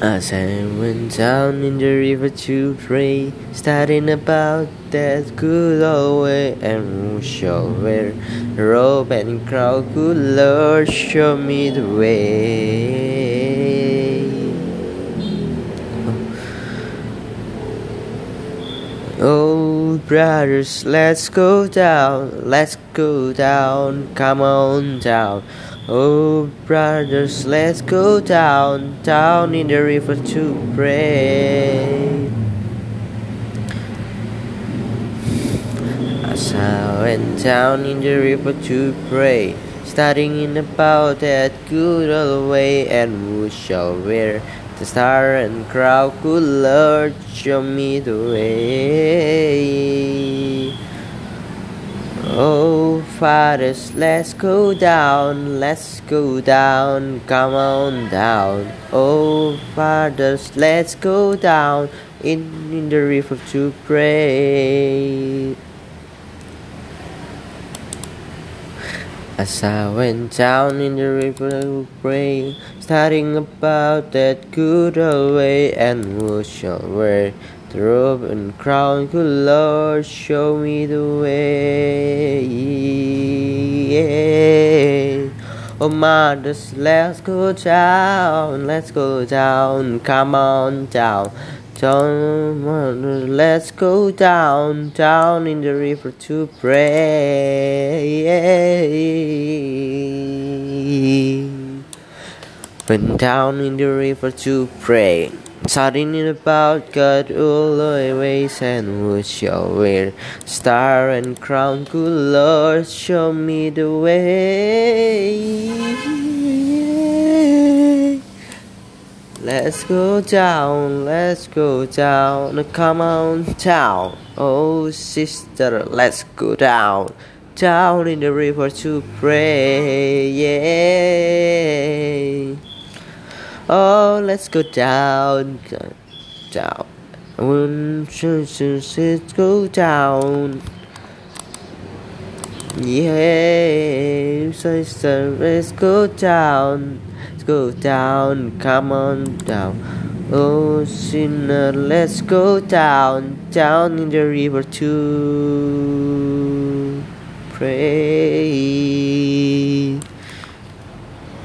As I went down in the river to pray, studying about that good old way, and who shall wear robe and crown? Good Lord, show me the way. Oh, brothers, let's go down, let's go down, come on down. Oh, brothers, let's go down, down in the river to pray. As I went down in the river to pray, studying about that good old way, and who shall wear the star and crown? could Lord, show me the way. Oh, fathers, let's go down, let's go down, come on down. Oh, fathers, let's go down in, in the river to pray. As I went down in the river to pray, studying about that good old way, and who shall wear the robe and crown? Good Lord, show me the way. Yeah. Oh, mothers, let's go down, let's go down, come on down. Down, uh, let's go down, down in the river to pray. Went down in the river to pray. Studying about God all the ways and who shall wear star and crown. Good Lord, show me the way. Let's go down, let's go down, come on down. Oh, sister, let's go down, down in the river to pray. Yeah. Oh, let's go down, down. Let's go down. Yeah, sister, let's go down. Let's go down, come on down. Oh, sinner, let's go down, down in the river to pray.